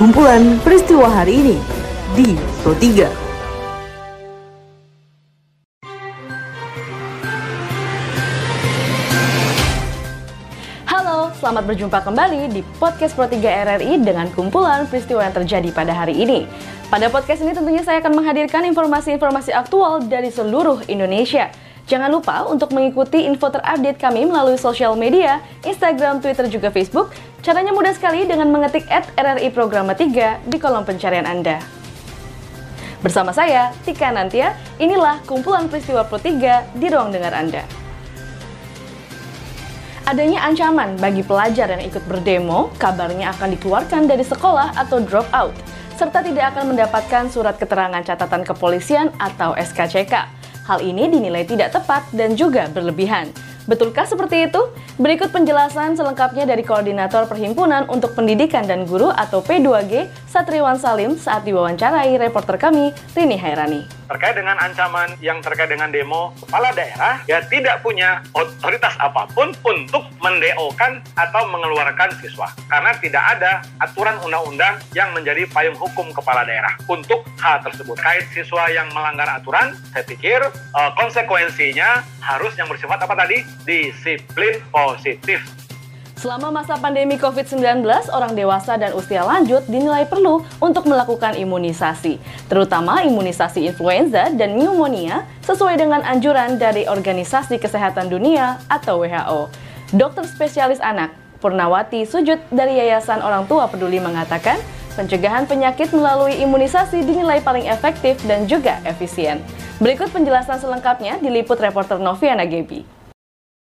Kumpulan peristiwa hari ini di Pro 3. Halo, selamat berjumpa kembali di podcast Pro 3 RRI dengan kumpulan peristiwa yang terjadi pada hari ini. Pada podcast ini tentunya saya akan menghadirkan informasi-informasi aktual dari seluruh Indonesia. Jangan lupa untuk mengikuti info terupdate kami melalui sosial media, Instagram, Twitter, juga Facebook. Caranya mudah sekali dengan mengetik at RRI Programa 3 di kolom pencarian Anda. Bersama saya, Tika Nantia, inilah kumpulan peristiwa Pro 3 di ruang dengar Anda. Adanya ancaman bagi pelajar yang ikut berdemo, kabarnya akan dikeluarkan dari sekolah atau drop out, serta tidak akan mendapatkan surat keterangan catatan kepolisian atau SKCK. Hal ini dinilai tidak tepat dan juga berlebihan. Betulkah seperti itu? Berikut penjelasan selengkapnya dari Koordinator Perhimpunan untuk Pendidikan dan Guru atau P2G, Satriwan Salim saat diwawancarai reporter kami, Rini Hairani terkait dengan ancaman yang terkait dengan demo, kepala daerah ya tidak punya otoritas apa pun untuk mendeokan atau mengeluarkan siswa. Karena tidak ada aturan undang-undang yang menjadi payung hukum kepala daerah untuk hal tersebut. Kait siswa yang melanggar aturan, saya pikir uh, konsekuensinya harus yang bersifat apa tadi? Disiplin positif Selama masa pandemi COVID-19, orang dewasa dan usia lanjut dinilai perlu untuk melakukan imunisasi, terutama imunisasi influenza dan pneumonia sesuai dengan anjuran dari Organisasi Kesehatan Dunia atau WHO. Dokter spesialis anak Purnawati Sujud dari Yayasan Orang Tua Peduli mengatakan, pencegahan penyakit melalui imunisasi dinilai paling efektif dan juga efisien. Berikut penjelasan selengkapnya diliput reporter Noviana Gebi.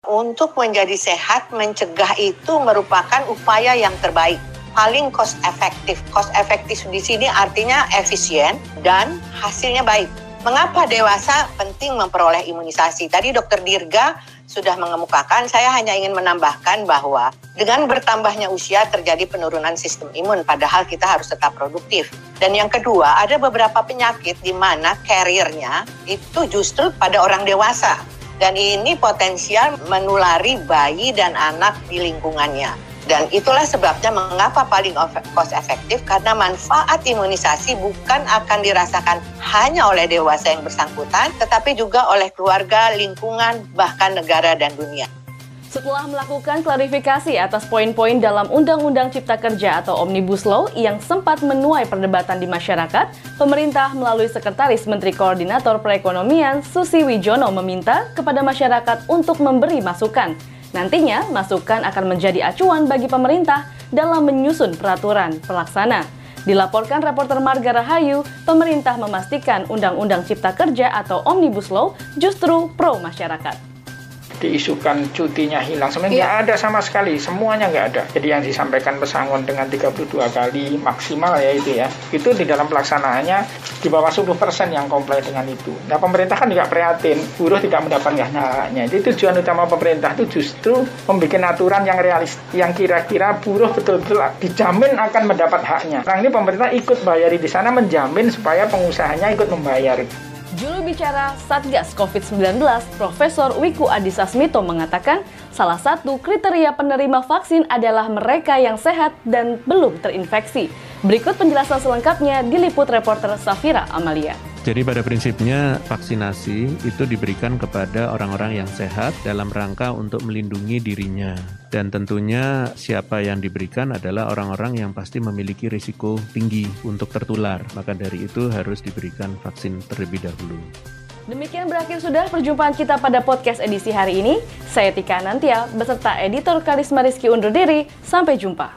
Untuk menjadi sehat, mencegah itu merupakan upaya yang terbaik paling cost efektif. Cost efektif di sini artinya efisien dan hasilnya baik. Mengapa dewasa penting memperoleh imunisasi? Tadi Dokter Dirga sudah mengemukakan, saya hanya ingin menambahkan bahwa dengan bertambahnya usia terjadi penurunan sistem imun, padahal kita harus tetap produktif. Dan yang kedua, ada beberapa penyakit di mana carrier-nya itu justru pada orang dewasa dan ini potensial menulari bayi dan anak di lingkungannya. Dan itulah sebabnya mengapa paling cost efektif karena manfaat imunisasi bukan akan dirasakan hanya oleh dewasa yang bersangkutan, tetapi juga oleh keluarga, lingkungan, bahkan negara dan dunia. Setelah melakukan klarifikasi atas poin-poin dalam Undang-Undang Cipta Kerja atau Omnibus Law yang sempat menuai perdebatan di masyarakat, pemerintah melalui Sekretaris Menteri Koordinator Perekonomian Susi Wijono meminta kepada masyarakat untuk memberi masukan. Nantinya, masukan akan menjadi acuan bagi pemerintah dalam menyusun peraturan pelaksana. Dilaporkan reporter Marga Rahayu, pemerintah memastikan Undang-Undang Cipta Kerja atau Omnibus Law justru pro masyarakat diisukan cutinya hilang. Sebenarnya nggak yeah. ada sama sekali. Semuanya nggak ada. Jadi yang disampaikan pesangon dengan 32 kali maksimal ya itu ya. Itu di dalam pelaksanaannya di bawah 10% yang komplain dengan itu. Nah pemerintah kan juga prihatin. Buruh tidak mendapatkan haknya itu tujuan utama pemerintah itu justru membuat aturan yang realis yang kira-kira buruh betul-betul dijamin akan mendapat haknya. Sekarang ini pemerintah ikut bayari di sana menjamin supaya pengusahanya ikut membayar Juru bicara Satgas COVID-19, Profesor Wiku Adhisa Smito mengatakan, salah satu kriteria penerima vaksin adalah mereka yang sehat dan belum terinfeksi. Berikut penjelasan selengkapnya diliput reporter Safira Amalia. Jadi pada prinsipnya vaksinasi itu diberikan kepada orang-orang yang sehat dalam rangka untuk melindungi dirinya. Dan tentunya siapa yang diberikan adalah orang-orang yang pasti memiliki risiko tinggi untuk tertular. Maka dari itu harus diberikan vaksin terlebih dahulu. Demikian berakhir sudah perjumpaan kita pada podcast edisi hari ini. Saya Tika Nantia beserta editor Karisma Rizky undur diri. Sampai jumpa.